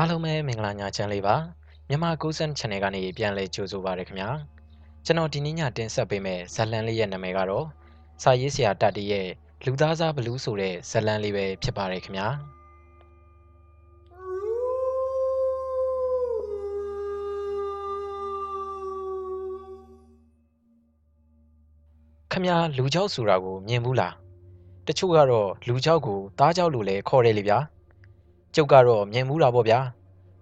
အားလုံးပဲမင်္ဂလာညချမ်းလေးပါမြန်မာ90 channel ကနေပြန်လည်ကြိုဆိုပါရခင်ဗျာကျွန်တော်ဒီနေ့ညတင်ဆက်ပေးမယ့်ဇလန်လေးရဲ့နာမည်ကတော့စာရေးဆရာတတ်တရဲ့လူသားစားဘလူးဆိုတဲ့ဇလန်လေးပဲဖြစ်ပါတယ်ခင်ဗျာခမညာလူကြောက်ဆိုတာကိုမြင်ဘူးလားတချို့ကတော့လူကြောက်ကိုသားကြောက်လို့လည်းခေါ်တယ်လေဗျာ ကျုပ်ကတော့မြင်မှုတာပေါ့ဗျာ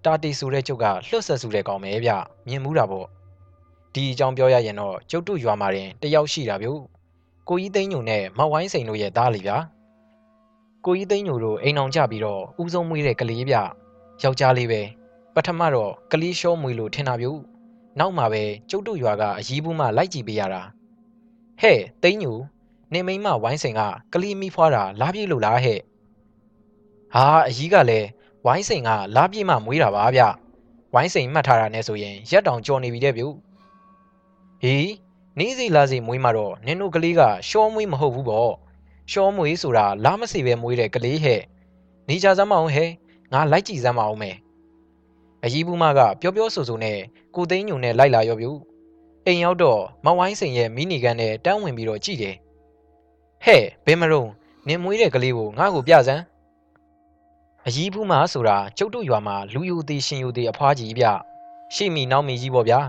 တာတီဆိုတဲ့ကျုပ်ကလှွတ်ဆက်စုတဲ့ကောင်ပဲဗျမြင်မှုတာပေါ့ဒီအကြောင်းပြောရရင်တော့ကျုပ်တို့ရွာမှာတင်တယောက်ရှိတာဗျကိုကြီးသိန်းညိုနဲ့မဝိုင်းစိန်တို့ရဲ့သားလေဗျာကိုကြီးသိန်းညိုတို့အိမ်အောင်ကြပြီးတော့ဦးဆုံးမွေးတဲ့ကလေးဗျယောက်ျားလေးပဲပထမတော့ကလေးရှောမွေးလို့ထင်တာဗျနောက်မှပဲကျုပ်တို့ရွာကအကြီးဘူးမှလိုက်ကြည့်ပေးရတာဟဲ့သိန်းညိုနေမိမဝိုင်းစိန်ကကလေးမိဖွားတာလားပြေလို့လားဟဲ့ ဟာအကြီးကလည်းဝိုင်းစိန်ကလားပြေမှမွေးတာပါဗျဝိုင်းစိန်မှတ်ထားတာနဲ့ဆိုရင်ရက်တောင်ကြော်နေပြီတဲ့ဗျဟေးနေစီလာစီမွေးမှတော့နင်တို့ကလေးကရှောမွေးမဟုတ်ဘူးပေါ့ရှောမွေးဆိုတာလားမစီပဲမွေးတဲ့ကလေးဟဲ့နေကြစမ်းမအောင်ဟဲ့ငါလိုက်ကြည့်စမ်းမအောင်မယ်အကြီးဘူးမကပြောပြောဆိုဆိုနဲ့ကိုသိန်းညုံနဲ့လိုက်လာရောဗျအိမ်ရောက်တော့မဝိုင်းစိန်ရဲ့မိနီကန်နဲ့တန်းဝင်ပြီးတော့ကြည့်တယ်ဟဲ့ဘယ်မရုံနင်မွေးတဲ့ကလေးကိုငါ့ကိုပြစမ်း အကြီးဘူးမဆိုတာကျုပ်တို့ရွာမှာလူယူသေးရှင်ယူသေးအဖွားကြီးဗျရှေ့မီနောက်မီကြီးပေါ့ဗျာ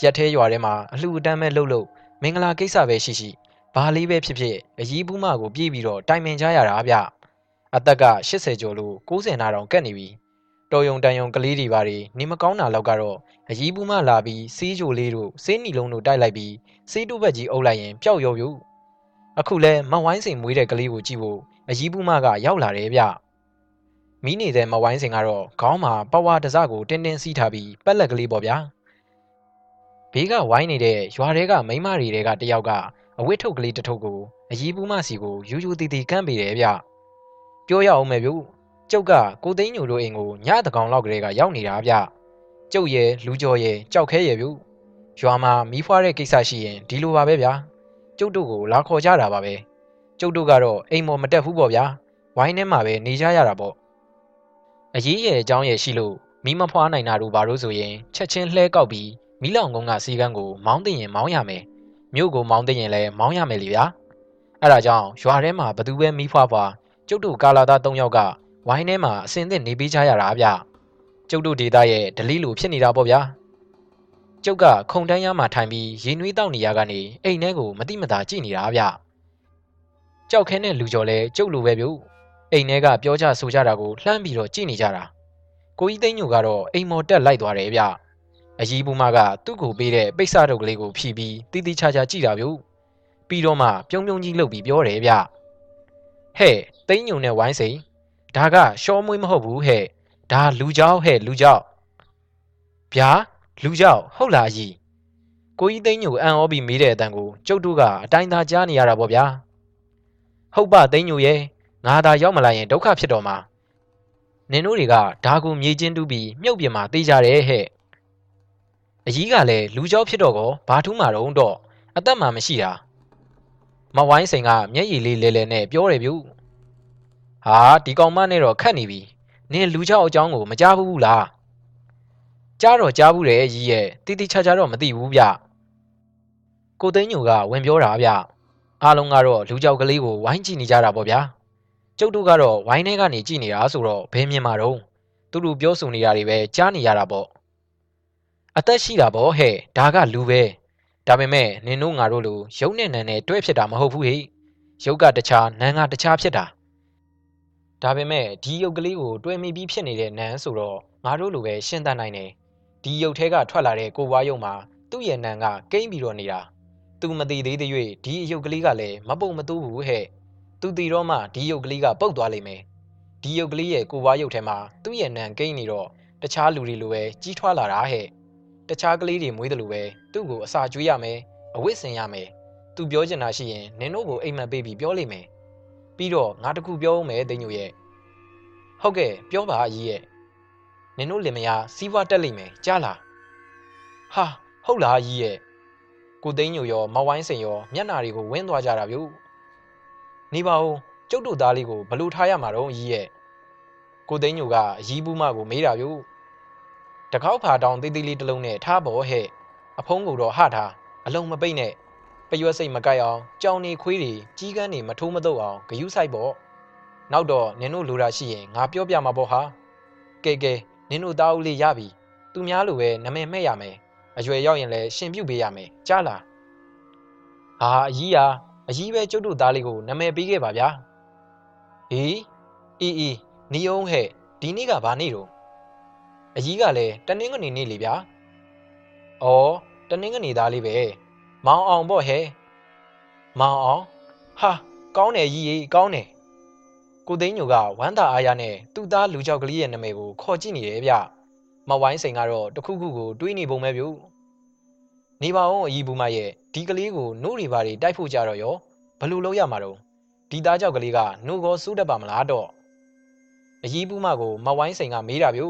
ရက်သေးရွာထဲမှာအလှူအတန်းပဲလှုပ်လှုပ်မင်္ဂလာကိစ္စပဲရှိရှိဘာလေးပဲဖြစ်ဖြစ်အကြီးဘူးမကိုပြေးပြီးတော့တိုင်ပင်ကြရတာဗျအသက်က80ကျော်လို့90နာတောင်ကတ်နေပြီတော်ယုံတန်ယုံကလေးတွေပါတွေနေမကောင်းတာလောက်ကတော့အကြီးဘူးမလာပြီးစေးကြိုလေးတို့စေးနီလုံးတို့တိုက်လိုက်ပြီးစေးတုဘက်ကြီးအုပ်လိုက်ရင်ပျောက်ရောယူအခုလဲမဝိုင်းစိန်မွေးတဲ့ကလေးကိုကြည့်ဖို့အကြီးဘူးမကရောက်လာတယ်ဗျ မိနေတဲ့မဝိုင်းစိန်ကတော့ခေါင်းမှာပဝါတစကိုတင်းတင်းစီးထားပြီးပက်လက်ကလေးပေါ့ဗျာဘေးကဝိုင်းနေတဲ့ရွာတွေကမိမတွေတွေကတယောက်ကအဝတ်ထုတ်ကလေးတစ်ထုပ်ကိုအကြီးဘူးမစီကိုယူယူတီတီကမ်းပေးတယ်ဗျပြောရအောင်မယ်ဗျကျုပ်ကကိုသိန်းညိုတို့အိမ်ကိုညတကောင်လောက်ကလေးကရောက်နေတာဗျကျုပ်ရဲ့လူကြော်ရဲ့ကြောက်ခဲရဲ့ဗျရွာမှာမီးဖွားတဲ့ကိစ္စရှိရင်ဒီလိုပါပဲဗျာကျုပ်တို့ကိုလာခေါ်ကြတာပါပဲကျုပ်တို့ကတော့အိမ်မော်မတက်ဘူးပေါ့ဗျာဝိုင်းထဲမှာပဲနေကြရတာပေါ့ အရေးရဲ့အကြောင်းရဲ့ရှိလို့မီးမဖွားနိုင်တာတို့ဘာလို့ဆိုရင်ချက်ချင်းလှဲကောက်ပြီးမီးလောင်ကုန်းကစီကန်းကိုမောင်းသိရင်မောင်းရမယ်မြို့ကိုမောင်းသိရင်လည်းမောင်းရမယ်လေဗျာအဲ့ဒါကြောင့်ရွာထဲမှာဘသူပဲမီးဖွားဖွားကျုပ်တို့ကာလာသား၃ယောက်ကဝိုင်းထဲမှာအစင်သင့်နေပေးကြရတာဗျကျုပ်တို့ဒေတာရဲ့ဒလီလိုဖြစ်နေတာပေါ့ဗျာကျုပ်ကခုံတန်းရမှာထိုင်ပြီးရေနွေးတောက်နေရကနေအိမ်ထဲကိုမတိမတာကြည့်နေတာဗျကြောက်ခဲတဲ့လူကျော်လဲကျုပ်လိုပဲဗျ အိမ်ထဲကပြောကြဆိုကြတာကိုလှမ်းပြီးတော့ကြည့်နေကြတာကိုကြီးသိန်းညိုကတော့အိမ်မော်တက်လိုက်သွားတယ်ဗျအကြီးဘူးမကသူ့ကိုပေးတဲ့ပိတ်စတုပ်ကလေးကိုဖြီးပြီးတီးတီးချာချာကြည့်တာဗျပြီးတော့မှပြုံးပြုံးကြီးလှုပ်ပြီးပြောတယ်ဗျဟဲ့သိန်းညိုနဲ့ဝိုင်းစိန်ဒါကရှောမွေးမဟုတ်ဘူးဟဲ့ဒါလူကြောက်ဟဲ့လူကြောက်ဗျာလူကြောက်ဟုတ်လားကြီးကိုကြီးသိန်းညိုအန်ဩပြီးမေးတဲ့အတန်ကိုကျုပ်တို့ကအတိုင်းသာကြားနေရတာပေါ့ဗျာဟုတ်ပါသိန်းညိုရဲ့ ငါသာရောက်မလာရင်ဒုက္ခဖြစ်တော့မှာနင်တို့တွေကဓာကူမြေချင်းတူးပြီးမြုပ်ပြမှာတေးကြတယ်ဟဲ့အကြီးကလည်းလူကြောက်ဖြစ်တော့ကောဘာထူးမှာတော့တော့အသက်မှမရှိတာမဝိုင်းစိန်ကမျက်ရည်လေးလဲလဲနဲ့ပြောတယ်ဗျဟာဒီကောင်မနဲ့တော့ခတ်နေပြီနင်လူကြောက်အကြောင်းကိုမကြားဘူးလားကြားတော့ကြားဘူးတယ်ကြီးရဲ့တိတိချာချာတော့မသိဘူးဗျကိုသိန်းညိုကဝင်ပြောတာဗျအားလုံးကတော့လူကြောက်ကလေးကိုဝိုင်းကြည့်နေကြတာပေါ့ဗျာ ကျုပ်တို့ကတော့ဝိုင်းထဲကနေကြည့်နေတာဆိုတော့ဘယ်မြင်မှာတော့သူတို့ပြောဆိုနေတာတွေပဲကြားနေရတာပေါ့အသက်ရှိတာပေါ့ဟဲ့ဒါကလူပဲဒါပေမဲ့နင်တို့ငါတို့လိုရုပ်နဲ့နံနဲ့တွဲဖြစ်တာမဟုတ်ဘူးဟဲ့ရုပ်ကတခြားနံကတခြားဖြစ်တာဒါပေမဲ့ဒီရုပ်ကလေးကိုတွဲမိပြီးဖြစ်နေတဲ့နံဆိုတော့ငါတို့လိုပဲရှင်းတတ်နိုင်တယ်ဒီရုပ်ထဲကထွက်လာတဲ့ကိုဝါရုပ်မှာသူ့ရဲ့နံကကိမ့်ပြီးတော့နေတာသူမသိသေးသေး၍ဒီအယုတ်ကလေးကလည်းမပုံမတိုးဘူးဟဲ့ သူတည်တော့မှဒီယုတ်ကလေးကပုတ်သွားလိမ့်မယ်ဒီယုတ်ကလေးရဲ့ကိုဝါရုပ်ထဲမှာသူ့ရဲ့နံကိမ့်နေတော့တခြားလူတွေလိုပဲကြီးထွားလာတာဟဲ့တခြားကလေးတွေမွေးတယ်လို့ပဲသူ့ကိုအစာကျွေးရမယ်အဝတ်ဆင်ရမယ်သူပြောချင်တာရှိရင်နင်တို့ကိုအိမ်မက်ပေးပြီးပြောလိမ့်မယ်ပြီးတော့ငါတခုပြောဦးမယ်သိညိုရဲ့ဟုတ်ကဲ့ပြောပါအကြီးရဲ့နင်တို့လင်မယားစီးပွားတက်လိမ့်မယ်ကြားလားဟာဟုတ်လားအကြီးရဲ့ကိုသိန်းညိုရောမဝိုင်းစိန်ရောမျက်နာတွေကိုဝင်းသွားကြတာဗျ နေပါဦးကျုပ်တို့သားလေးကိုဘလို့ထားရမှာတော့ကြီးရဲ့ကိုသိန်းညိုကအရီးဘူးမကိုမေးတာဗျတကောက်ဖာတောင်သေးသေးလေးတစ်လုံးနဲ့ထားပေါ်ဟဲ့အဖုံးကိုတော့ဟထားအလုံးမပိတ်နဲ့ပရွက်စိတ်မကိုက်အောင်ကြောင်နေခွေးတွေကြီးကန်းတွေမထိုးမတုပ်အောင်ဂယုဆိုင်ပေါ့နောက်တော့နင်တို့လိုတာရှိရင်ငါပြောပြမှာပေါ့ဟာကဲကဲနင်တို့သားဦးလေးရပြီသူများလိုပဲနမည်မှဲ့ရမယ်အရွယ်ရောက်ရင်လည်းရှင်ပြုတ်ပေးရမယ်ကြားလားဟာအကြီးဟာ အကြီးပဲကျုပ်တို့သားလေးကိုနမည်ပေးခဲ့ပါဗျာဟေးအီအီနီယုံဟဲ့ဒီနေ့ကဘာနေ့တော့အကြီးကလည်းတနင်္ဂနွေနေ့လေဗျာဩတနင်္ဂနွေသားလေးပဲမောင်အောင်ပေါ့ဟဲ့မောင်အောင်ဟာကောင်းတယ်ကြီးကြီးကောင်းတယ်ကိုသိန်းညိုကဝမ်းသာအားရနဲ့သူ့သားလူကြောက်ကလေးရဲ့နာမည်ကိုခေါ်ကြည့်နေတယ်ဗျမဝိုင်းစိန်ကတော့တခုခုကိုတွေးနေပုံပဲဗျ နေပါအောင်အကြီးဘူးမရဲ့ဒီကလေးကိုနှုတ်တွေပါတွေတိုက်ဖို့ကြတော့ရောဘလို့လုပ်ရမှာတော့ဒီသားကြောက်ကလေးကနှုတ်ကောစူးတတ်ပါမလားတော့အကြီးဘူးမကိုမဝိုင်းစိန်ကမေးတာဗျ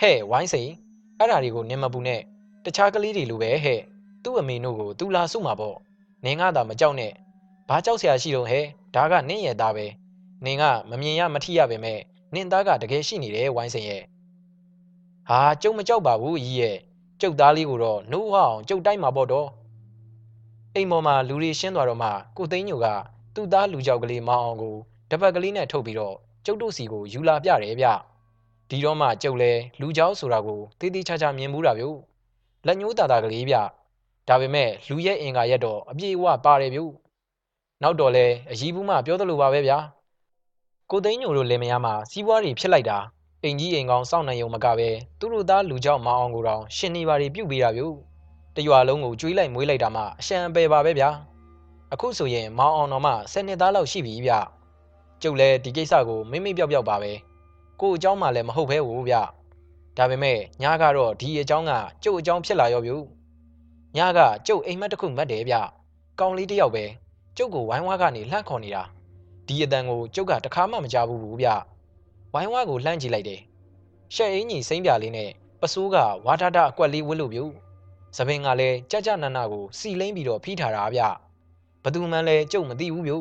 ဟဲ့ဝိုင်းစိန်အဲ့ဓာတွေကိုနင်မပူနဲ့တခြားကလေးတွေလိုပဲဟဲ့သူ့အမေတို့ကိုသူလာစုမှာပေါ့နင်ကသာမကြောက်နဲ့ဘာကြောက်စရာရှိတော့ဟဲ့ဒါကနင့်ရဲ့သားပဲနင်ကမမြင်ရမထိရပဲမဲ့နင်သားကတကယ်ရှိနေတယ်ဝိုင်းစိန်ရဲ့ဟာကျုံမကြောက်ပါဘူးကြီးရဲ့ ကျုပ်သားလေးကိုတော့နှုတ်ဟအောင်ကျုပ်တိုက်မှာပေါ့တော့အိမ်ပေါ်မှာလူတွေရှင်းသွားတော့မှကိုသိန်းညိုကသူ့သားလူကြောက်ကလေးမောင်းအောင်ကိုတပတ်ကလေးနဲ့ထုတ်ပြီးတော့ကျုပ်တို့စီကိုယူလာပြတယ်ဗျဒီတော့မှကျုပ်လဲလူကြောက်ဆိုတာကိုတေးသေးချာချာမြင်မှုတာဗျလက်ညှိုးတာတာကလေးဗျဒါပေမဲ့လူရဲ့အင်္ဂါရက်တော့အပြေအဝပါတယ်ဗျနောက်တော့လဲအကြီးဘူးမှပြောသလိုပါပဲဗျာကိုသိန်းညိုတို့လင်မယားမှာစီးပွားတွေဖြစ်လိုက်တာ အိမ်ကြီးအိမ်ကောင်းစောင့်နိုင်ုံမကပဲသူတို့သားလူကြောက်မအောင်ကိုတောင်ရှင်နေပါတွေပြုတ်ပေးတာဗျတရွာလုံးကိုကျွေးလိုက်မွေးလိုက်တာမှအရှံအပယ်ပါပဲဗျာအခုဆိုရင်မောင်အောင်တော်မှ10နှစ်သားလောက်ရှိပြီဗျကျုပ်လည်းဒီကိစ္စကိုမိမိပြောက်ပြောက်ပါပဲကို့အเจ้าမှလည်းမဟုတ်ပဲဟုတ်ဗျဒါပေမဲ့ညာကတော့ဒီအเจ้าကကျုပ်အเจ้าဖြစ်လာရောဗျညာကကျုပ်အိမ်မက်တစ်ခုမတ်တယ်ဗျကောင်းလေးတယောက်ပဲကျုပ်ကိုဝိုင်းဝါကနေလှန့်ခေါ်နေတာဒီအတန်ကိုကျုပ်ကတခါမှမကြားဘူးဘူးဗျ ဝိုင်းဝါကိုလှမ်းကြည့်လိုက်တယ်ရှက်အင်းကြီးစိမ့်ပြလေးနဲ့ပစိုးကဝါထထအကွက်လေးဝစ်လို့ပြုသပင်ကလည်းကြကြနနကိုစီလိမ့်ပြီးတော့ဖိထားတာဗျဘသူမှလည်းကျုပ်မသိဘူးပြု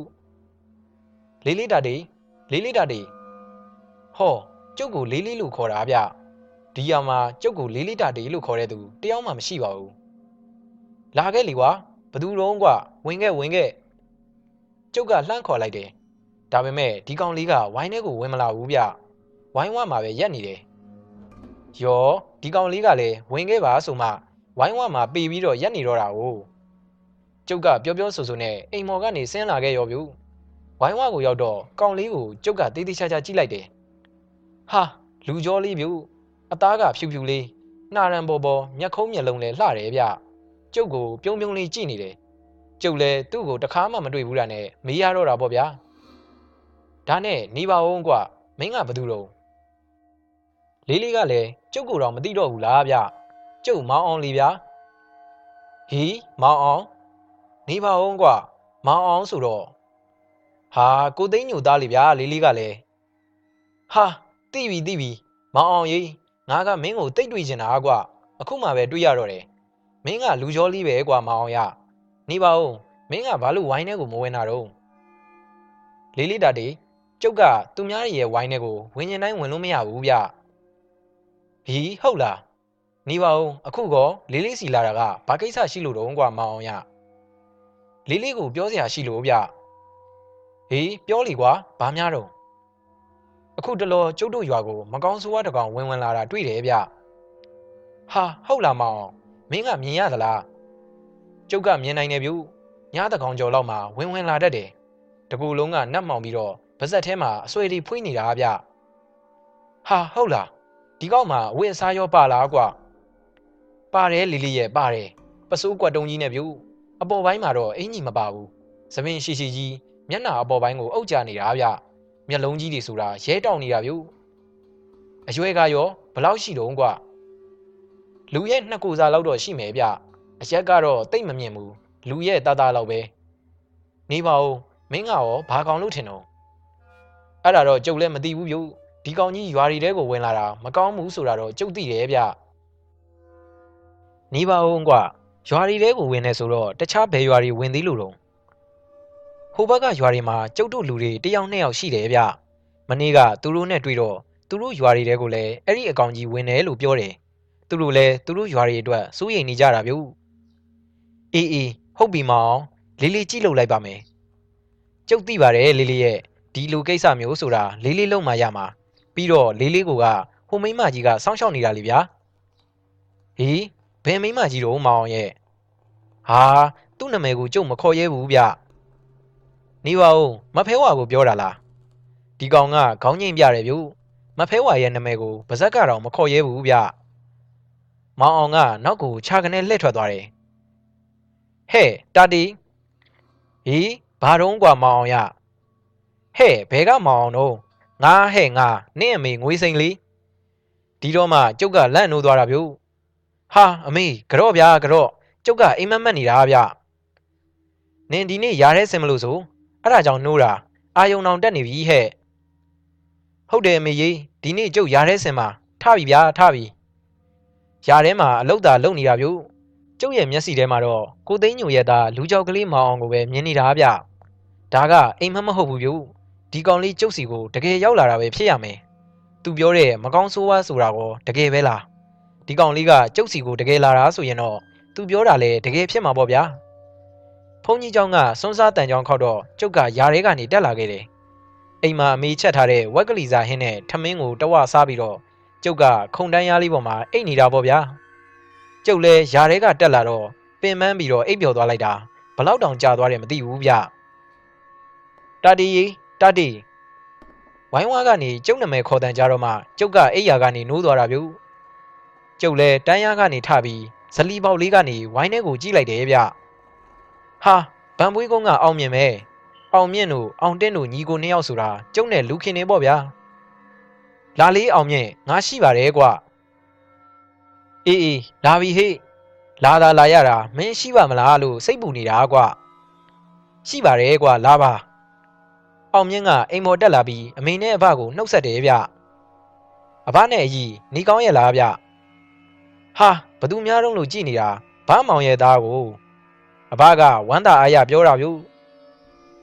လေးလေးတာတေးလေးလေးတာတေးဟောကျုပ်ကိုလေးလေးလို့ခေါ်တာဗျဒီရမှာကျုပ်ကိုလေးလေးတာတေးလို့ခေါ်တဲ့သူတယောက်မှမရှိပါဘူးလာခဲ့လေကွာဘသူတော့ကွာဝင်ခဲ့ဝင်ခဲ့ကျုပ်ကလှမ်းခေါ်လိုက်တယ်ဒါပေမဲ့ဒီကောင်လေးကဝိုင်းထဲကိုဝင်မလာဘူးဗျ ဝိုင်းဝမှာပဲရက်နေတယ်ယောဒီကောင်လေးကလည်းဝင်ခဲ့ပါဆိုမှဝိုင်းဝမှာပေပြီးတော့ရက်နေတော့တာ哦ကျုပ်ကပြောပြောဆိုဆိုနဲ့အိမ်မော်ကနေဆင်းလာခဲ့ရောဗျဝိုင်းဝကိုရောက်တော့ကောင်လေးကိုကျုပ်ကတေးသေးချာချာကြည့်လိုက်တယ်ဟာလူကြောလေးဗျအသားကဖြူဖြူလေးနှာရန်ပေါ်ပေါ်မျက်ခုံးမျက်လုံးလည်းလှတယ်ဗျကျုပ်ကိုပြုံးပြုံးလေးကြည့်နေတယ်ကျုပ်လည်းသူ့ကိုတခါမှမတွေ့ဘူးတာနဲ့မေးရတော့တာပေါ့ဗျာဒါနဲ့နေပါဦးကွာမင်းကဘသူတော့ လေးလေးကလည်းကျုပ်ကိုတော့မသိတော့ဘူးလားဗျကျုပ်မောင်းအောင်လေးဗျာဟီးမောင်းအောင်နေပါဦးကွာမောင်းအောင်ဆိုတော့ဟာကိုသိန်းညိုသားလေးဗျာလေးလေးကလည်းဟာတိပြီတိပြီမောင်းအောင်ရေးငါကမင်းကိုတိတ်တွေ့ချင်တာကွာအခုမှပဲတွေ့ရတော့တယ်မင်းကလူကြောလေးပဲကွာမောင်းအောင်ရနေပါဦးမင်းကဘာလို့ဝိုင်းထဲကိုမဝင်တာတော့လေးလေးတာတေကျုပ်ကသူများရဲ့ဝိုင်းထဲကိုဝင်ရင်တိုင်းဝင်လို့မရဘူးဗျ ဟီးဟုတ်လားနေပါဦးအခုကောလေးလေးစီလာတာကဘာကိစ္စရှိလို့တော့ကွာမောင်အောင်ရလေးလေးကိုပြောစရာရှိလို့ဗျဟေးပြောလီကွာဘာများတော့အခုတလောကျုပ်တို့ရွာကိုမကောင်းဆိုးဝါးတကောင်ဝင်ဝင်လာတာတွေ့တယ်ဗျဟာဟုတ်လားမောင်မင်းကမြင်ရသလားကျုပ်ကမြင်နိုင်တယ်ဗျညတကောင်ကျော်လောက်မှဝင်ဝင်လာတတ်တယ်တကူလုံးကနတ်မောင်ပြီးတော့ဗဇက်ထဲမှာအဆွေတွေဖွေးနေတာဗျဟာဟုတ်လား ဒီကောက်မှာအဝတ်အစားရောပါလားကွာပါတယ်လီလီရဲ့ပါတယ်ပစိုးကွက်တုံးကြီးနဲ့ဗျအပေါ်ပိုင်းမှာတော့အင်ကြီးမပါဘူးသမင်ရှိရှိကြီးမျက်နှာအပေါ်ပိုင်းကိုအုပ်ကြနေတာဗျမျက်လုံးကြီးတွေဆိုတာရဲတောင်နေတာဗျအရွယ်ကရောဘလောက်ရှိတုံးကွာလူရဲ့နှစ်ကိုစားလောက်တော့ရှိမယ်ဗျအရက်ကတော့တိတ်မမြင်ဘူးလူရဲ့တာတာလောက်ပဲနေပါဦးမင်းကရောဘာကောင်လို့ထင်တော့အဲ့ဒါတော့ကျုပ်လည်းမသိဘူးဗျ ဒီကောင်ကြီးရွာရီတဲကိုဝင်လာတာမကောင်းဘူးဆိုတာတော့ကျုပ်သိတယ်ဗျနေပါဦးကွာရွာရီတဲကိုဝင်နေဆိုတော့တခြားဘယ်ရွာတွေဝင်သေးလို့တော့ဟိုဘက်ကရွာတွေမှာကျုပ်တို့လူတွေတယောက်နှစ်ယောက်ရှိတယ်ဗျမမနေ့ကသူတို့နဲ့တွေ့တော့သူတို့ရွာတွေတဲကိုလည်းအဲ့ဒီအကောင်ကြီးဝင်တယ်လို့ပြောတယ်သူတို့လည်းသူတို့ရွာတွေအတွက်စိုးရိမ်နေကြတာဗျအေးအေးဟုတ်ပြီမောင်လေးလေးကြည့်လို့လိုက်ပါမယ်ကျုပ်သိပါတယ်လေးလေးရဲ့ဒီလိုကိစ္စမျိုးဆိုတာလေးလေးလုံးမှရမှာ ပြီးတော့လေးလေးကိုကဟိုမိန်းမကြီးကစောင့်ရှောက်နေတာလေဗျာဟေးဘယ်မိန်းမကြီးတော့မောင်ရဲ့ဟာသူ့နာမည်ကိုကျုပ်မခေါ်ရဲဘူးဗျနေပါဦးမဖဲဝါကိုပြောတာလားဒီကောင်ကခေါင်းငိမ့်ပြတယ်ဗျမဖဲဝါရဲ့နာမည်ကိုဗဇက်ကတော့မခေါ်ရဲဘူးဗျမောင်အောင်ကနောက်ကိုခြာကနေလှည့်ထွက်သွားတယ်ဟဲ့တာတီဟီးဘာတော့กว่าမောင်အောင်ရဟဲ့ဘဲကမောင်အောင်တော့ ငါဟဲ့ငါနင့်အမေငွေစိန်လေးဒီတော့မှကျုပ်ကလန့်နိုးသွားတာဗျဟာအမေကြော့ဗျာကြော့ကျုပ်ကအိမ်မက်မက်နေတာဗျနင်ဒီနေ့ရားတဲ့စင်မလို့ဆိုအဲ့ဒါကြောင့်နှိုးတာအာယုံအောင်တက်နေပြီဟဲ့ဟုတ်တယ်အမေကြီးဒီနေ့ကျုပ်ရားတဲ့စင်မှာထပြီဗျာထပြီရားထဲမှာအလုတ်တာလုံနေတာဗျကျုပ်ရဲ့မျက်စိထဲမှာတော့ကိုသိန်းညိုရဲ့သားလူကြောက်ကလေးမောင်အောင်ကိုပဲမြင်နေတာဗျဒါကအိမ်မက်မဟုတ်ဘူးဗျ ဒီကောင်လေးကျုပ်စီကိုတကယ်ရောက်လာတာပဲဖြစ်ရမယ်သူပြောတဲ့မကောင်းဆိုးဝါးဆိုတာကိုတကယ်ပဲလားဒီကောင်လေးကကျုပ်စီကိုတကယ်လာတာဆိုရင်တော့သူပြောတာလည်းတကယ်ဖြစ်မှာပေါ့ဗျာဖုန်းကြီးเจ้าကစွန်းစားတန်ကြောင်ခောက်တော့ကျုပ်ကຢာထဲကနေတက်လာခဲ့တယ်အိမ်မှာအမေချက်ထားတဲ့ဝက်ကလီစာဟင်းနဲ့ထမင်းကိုတဝစားပြီးတော့ကျုပ်ကခုံတန်းရားလေးပေါ်မှာအိတ်နေတာပေါ့ဗျာကျုပ်လည်းຢာထဲကတက်လာတော့ပင်ပန်းပြီးတော့အိပ်ပျော်သွားလိုက်တာဘလောက်တောင်ကြာသွားတယ်မသိဘူးဗျတာတီ တာတီဝိုင်းဝါကနေကျုပ်နာမည်ခေါ်တန်ကြတော့မှကျုပ်ကအိပ်ယာကနေနိုးသွားတာဗျကျုပ်လည်းတန်းရားကနေထပြီးဇလီပေါက်လေးကနေဝိုင်းထဲကိုကြည့်လိုက်တယ်ဗျဟာဗန်ပွေးကုန်းကအောင်မြင်ပဲအောင်မြင့်တို့အောင်တင်းတို့ညီကိုနှစ်ယောက်ဆိုတာကျုပ်နဲ့လူခင်နေပေါ့ဗျာလာလေးအောင်မြင့်ငါရှိပါတယ်ကွာအေးအေးလာပြီဟေ့လာတာလာရတာမင်းရှိပါမလားလို့စိတ်ပူနေတာကွာရှိပါတယ်ကွာလာပါ အောင်မြင့်ကအိမ်မော်တက်လာပြီးအမေနဲ့အဖကိုနှုတ်ဆက်တယ်ဗျအဖနဲ့အကြီးနေကောင်းရဲ့လားဗျဟာဘသူများတော့လို့ကြည်နေတာဘာမောင်ရဲ့သားကိုအဘကဝမ်းသာအားရပြောတာဗျ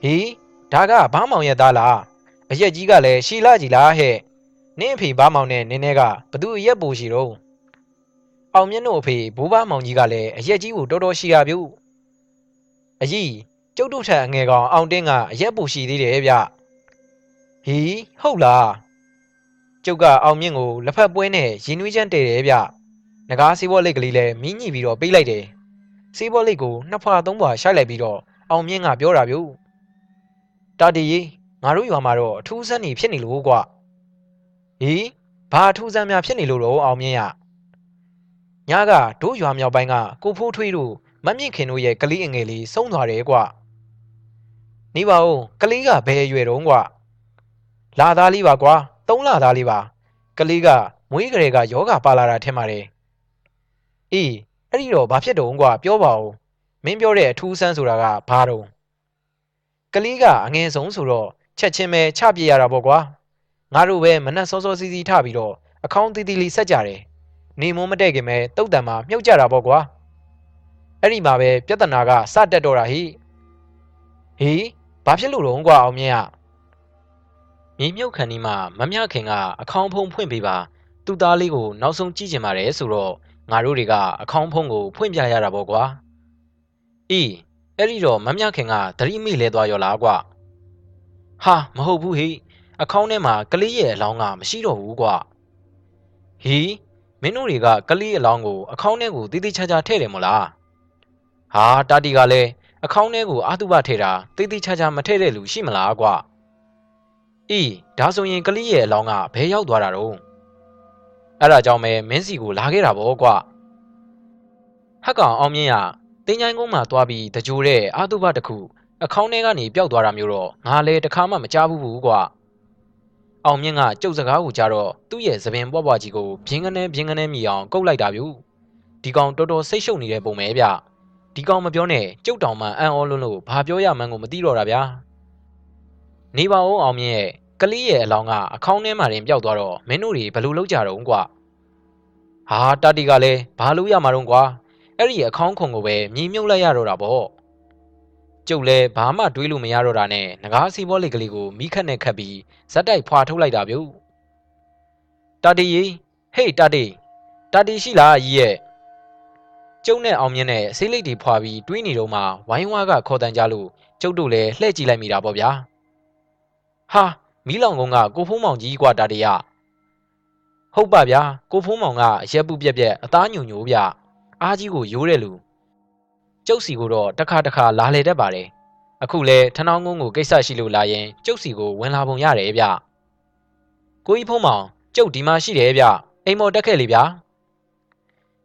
ဟီးဒါကဘာမောင်ရဲ့သားလားအရက်ကြီးကလည်းရှီလာကြီးလားဟဲ့နင့်အဖေဘာမောင်နဲ့နင်းနေကဘသူအရက်ပူရှိတော့အောင်မြင့်တို့အဖေဘိုးဘမောင်ကြီးကလည်းအရက်ကြီးကိုတော်တော်ရှိရဗျအကြီး ကျုပ်တို့ထက်အငယ်ကောင်အောင်တင်းကအရက်ပူရှိသေးတယ်ဗျဟီးဟုတ်လားကျုပ်ကအောင်မြင့်ကိုလက်ဖက်ပွဲနဲ့ရင်နွေးချမ်းတည်တယ်ဗျငကားစီးဘောလိတ်ကလေးလည်းမင်းညိပြီးတော့ပေးလိုက်တယ်စီးဘောလိတ်ကိုနှစ်ဖွာသုံးဖွာရှိုက်လိုက်ပြီးတော့အောင်မြင့်ကပြောတာဗျတာတီကြီးငါတို့ရွာမှာတော့အထူးဆန်းနေဖြစ်နေလို့ကွာဟီးဘာအထူးဆန်းများဖြစ်နေလို့တော့အောင်မြင့်ရညကတို့ရွာမြောက်ပိုင်းကကိုဖိုးထွေးတို့မမြင့်ခင်တို့ရဲ့ကလေးအငယ်လေးဆုံးသွားတယ်ကွာ နေပါဦးကလေးကဘယ်အရွယ်တုံးကွာလာသားလေးပါကွာသုံးလာသားလေးပါကလေးကမွေးကလေးကယောဂပါလာတာထင်ပါတယ်အေးအဲ့ဒီတော့ဘာဖြစ်တုံးကွာပြောပါဦးမင်းပြောတဲ့အထူးဆန်းဆိုတာကဘာတုံးကလေးကအငယ်ဆုံးဆိုတော့ချက်ချင်းပဲချပြရတာပေါ့ကွာငါတို့ပဲမနှက်စောစောစီးစီးထပြီးတော့အခေါင်းသေးသေးလေးဆက်ကြတယ်နေမိုးမတဲ့ခင်ပဲတုတ်တံမှာမြုပ်ကြတာပေါ့ကွာအဲ့ဒီမှာပဲပြဿနာကစတက်တော့တာဟိဟေး ဘာဖြစ်လို့တော့ကွာအောင်မြင့်ကမြေမြုပ်ခန်ဒီမှာမမြခင်ကအခေါင်းဖုံးဖွင့်ပေးပါသူ့သားလေးကိုနောက်ဆုံးကြည့်ချင်ပါတယ်ဆိုတော့ငါတို့တွေကအခေါင်းဖုံးကိုဖွင့်ပြရတာပေါ့ကွာအေးအဲ့ဒီတော့မမြခင်ကသတိမိလဲသွားရောလားကွာဟာမဟုတ်ဘူးဟိအခေါင်းထဲမှာကလေးရဲ့အလောင်းကမရှိတော့ဘူးကွာဟီမင်းတို့တွေကကလေးအလောင်းကိုအခေါင်းထဲကိုတိတိကျကျထည့်တယ်မလားဟာတာတီကလည်း အခေါင်းထဲကိုအာတုဘထည့်တာတိတိကျကျမထည့်တဲ့လူရှိမလားကွာအေးဒါဆိုရင်ကလေးရဲ့အလောင်းကဘယ်ရောက်သွားတာတော့အဲ့ဒါကြောင့်ပဲမင်းစီကိုလာခဲ့တာပေါ့ကွာဟက်ကောင်အောင်မြင့်ရတင်းချိုင်းကုန်းမှာသွားပြီးတကြိုတဲ့အာတုဘတစ်ခုအခေါင်းထဲကနေပျောက်သွားတာမျိုးတော့ငါလည်းတခါမှမကြားဘူးဘူးကွာအောင်မြင့်ကကျုပ်စကားကိုကြားတော့သူ့ရဲ့သပင်ပွားပွားကြီးကိုဘင်းကနေဘင်းကနေမြည်အောင်ကုတ်လိုက်တာဗျဒီကောင်တော်တော်စိတ်ရှုပ်နေတဲ့ပုံပဲဗျ ဒီကောင်မပြောနဲ့ကျုပ်တောင်မှအံ့ဩလွန်းလို့ဘာပြောရမှန်းကိုမသိတော့တာဗျာနေပါဦးအောင်မြင့်ရဲ့ကလေးရဲ့အလောင်းကအခေါင်းထဲမှာတင်ပျောက်သွားတော့မင်းတို့တွေဘယ်လိုလုပ်ကြတော့ကွာဟာတာတီကလည်းဘာလို့ရမှာတော့ကွာအဲ့ဒီအခေါင်းခုံကိုပဲမြည်မြုပ်လိုက်ရတော့တာပေါ့ကျုပ်လည်းဘာမှတွေးလို့မရတော့တာနဲ့ငကားစီဘောလေးကလေးကိုမိခက်နဲ့ခတ်ပြီးဇက်တိုက်ဖွာထုတ်လိုက်တာဗျတာတီကြီးဟေးတာတီတာတီရှိလားကြီးရဲ့ ကျုံနဲ့အောင်မြင့်နဲ့ဆေးလိတ်တွေဖွာပြီးတွေးနေတော့မှဝိုင်းဝါကခေါ်တန်ကြလို့ကျုပ်တို့လည်းလှည့်ကြည့်လိုက်မိတာပေါ့ဗျာဟာမီးလောင်ကုန်းကကိုဖုံးမောင်ကြီးกว่าတာတီရဟုတ်ပါဗျာကိုဖုံးမောင်ကအရက်ပုပြက်ပြက်အသားညုံညိုဗျအားကြီးကိုရိုးတဲ့လူကျုပ်စီကိုတော့တစ်ခါတစ်ခါလာလေတတ်ပါတယ်အခုလဲထနောင်းကုန်းကိုကိစ္စရှိလို့လာရင်ကျုပ်စီကိုဝင်လာပုံရတယ်ဗျကိုကြီးဖုံးမောင်ကျုပ်ဒီမှာရှိတယ်ဗျအိမ်မော်တက်ခဲ့လေဗျာ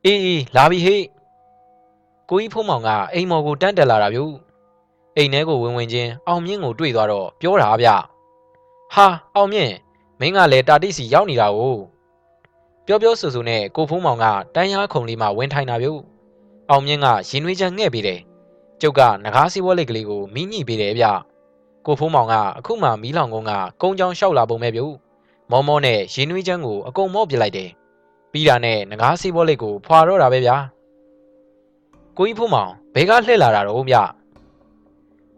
အေးအေးလာပြီဟေ့ ကိုကြီးဖုံးမောင်ကအိမ်မော်ကိုတန်းတက်လာတာဗျအိမ်ထဲကိုဝင်ဝင်ချင်းအောင်မြင့်ကိုတွေ့သွားတော့ပြောတာဗျဟာအောင်မြင့်မင်းကလည်းတာတိစီရောက်နေတာ哦ပြောပြောဆိုဆိုနဲ့ကိုဖုံးမောင်ကတန်းရားခုံလေးမှဝင်ထိုင်တာဗျအောင်မြင့်ကရင်နှွေးချမ်းငှဲ့ပြီးတယ်ကျုပ်ကငကားစီးပွားလိတ်ကလေးကိုမိညှိပေးတယ်ဗျကိုဖုံးမောင်ကအခုမှမီးလောင်ကုန်းကကုန်းချောင်းလျှောက်လာပုံပဲဗျမောမောနဲ့ရင်နှွေးချမ်းကိုအကုန်မော့ပြလိုက်တယ်ပြီးတာနဲ့ငကားစီးပွားလိတ်ကိုဖွာတော့တာပဲဗျာ ကိုကြီးဖုံးမောင်ဘဲကလှည့်လာတာတော့ဗျ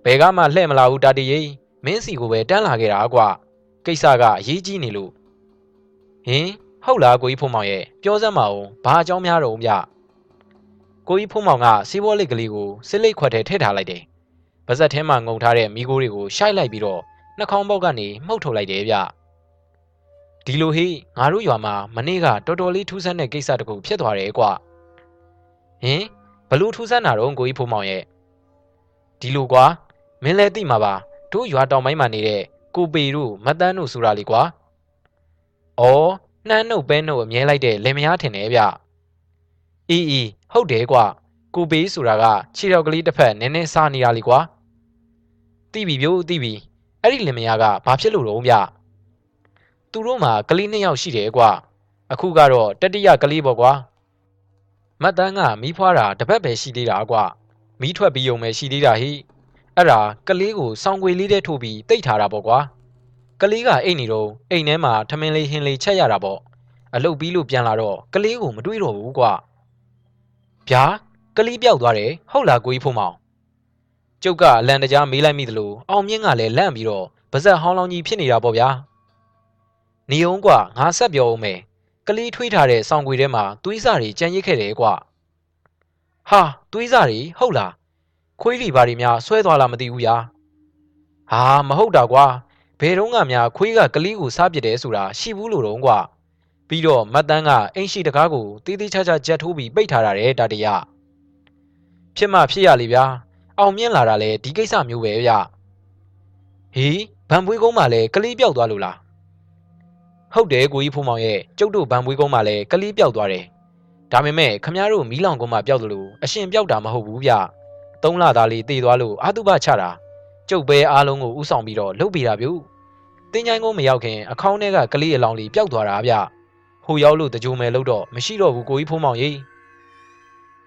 ဘဲကမှလှည့်မလာဘူးတာတီရိမင်းစီကိုပဲတန်းလာခဲ့တာကွာကိစ္စကအရေးကြီးနေလို့ဟင်ဟုတ်လားကိုကြီးဖုံးမောင်ရဲ့ပြောစမ်းပါဦးဘာအကြောင်းများတော့ဗျကိုကြီးဖုံးမောင်ကစီးပွားလိတ်ကလေးကိုစစ်လိတ်ခွက်ထဲထည့်ထားလိုက်တယ်။ပါဇက်ထဲမှာငုံထားတဲ့မိကိုတွေကိုရှိုက်လိုက်ပြီးတော့နှာခေါင်းပေါက်ကနေမှုတ်ထုတ်လိုက်တယ်ဗျ။ဒီလိုဟိငါတို့ရွာမှာမနေ့ကတော်တော်လေးထူးဆန်းတဲ့ကိစ္စတခုဖြစ်သွားတယ်ကွာ။ဟင် ဘလို့ထူးဆန်းတာတော့ကိုကြီးဖုံးမောင်ရဲ့ဒီလိုကွာမင်းလည်းသိမှာပါတို့ရွာတောင်ပိုင်းမှာနေတဲ့ကိုပေတို့မတန်းတို့ဆိုတာလေကွာ။အော်နှမ်းနှုတ်ပဲနှုတ်အမြဲလိုက်တဲ့လင်မယားထင်တယ်ဗျ။အီအီဟုတ်တယ်ကွာကိုပေးဆိုတာကခြေတော်ကလေးတစ်ဖက်နည်းနည်းစားနေတာလေကွာတိပြီပြို့တိပြီအဲ့ဒီလင်မယားကဘာဖြစ်လို့တော့ဗျသူတို့မှာကလေးနှစ်ယောက်ရှိတယ်ကွာအခုကတော့တတိယကလေးပေါ့ကွာ မတ်တန်းကမီးဖွားတာတပတ်ပဲရှိသေးတာကွာမီးထွက်ပြီးုံပဲရှိသေးတာဟိအဲ့ဒါကလေးကိုစောင်းခွေလေးတဲ့ထိုးပြီးတိတ်ထားတာပေါ့ကွာကလေးကအိတ်နေတော့အိမ်ထဲမှာထမင်းလေးဟင်းလေးချက်ရတာပေါ့အလုတ်ပြီးလို့ပြန်လာတော့ကလေးကိုမတွေးတော့ဘူးကွာဗျာကလေးပြောက်သွားတယ်ဟုတ်လားကိုကြီးဖုံမောင်ကျုပ်ကအလန်တကြားမေးလိုက်မိသလိုအောင်မြင့်ကလည်းလန့်ပြီးတော့ပါဇက်ဟောင်းလောင်းကြီးဖြစ်နေတာပေါ့ဗျာနေအောင်ကွာငါဆက်ပြောအောင်မယ် ကလေးထွေးထားတဲ့ဆောင်းခွေထဲမှာသွေးစာတွေကြံရစ်ခဲ့တယ်ကွာဟာသွေးစာတွေဟုတ်လားခွေးတွေဘာတွေများဆွဲသွားလားမသိဘူးယာဟာမဟုတ်တာကွာဘယ်တော့မှများခွေးကကလေးကိုစားပစ်တယ်ဆိုတာရှိဘူးလို့တော့ကွာပြီးတော့မတ်တန်းကအိမ်ရှိတကားကိုတေးသေးချာချာကြက်ထိုးပြီးပိတ်ထားတာတဲ့တတရဖြစ်မှဖြစ်ရလေဗျာအောင်မြင့်လာတာလေဒီကိစ္စမျိုးပဲဗျဟေးဗန်ပွေးကုန်းမှာလည်းကလေးပြောက်သွားလို့လား ဟုတ်တယ်ကိုကြီးဖုံမောင်ရဲ့ကျုပ်တို့ဗန်ပွေးကုန်းမှာလည်းကလေးပြောက်သွားတယ်ဒါပေမဲ့ခမည်းတော်မီးလောင်ကုန်းမှာပြောက်တယ်လို့အရှင်ပြောက်တာမဟုတ်ဘူးဗျသုံးလသားလေးတည်သွားလို့အာတုပချတာကျုပ်ပဲအားလုံးကိုဥဆောင်ပြီးတော့လှုပ်ပေးတာဗျတင်းချိုင်းကုန်းမရောက်ခင်အခေါင်းထဲကကလေးအလောင်းလေးပျောက်သွားတာဗျဟိုရောက်လို့တကြိုမယ်လို့တော့မရှိတော့ဘူးကိုကြီးဖုံးမောင်ကြီး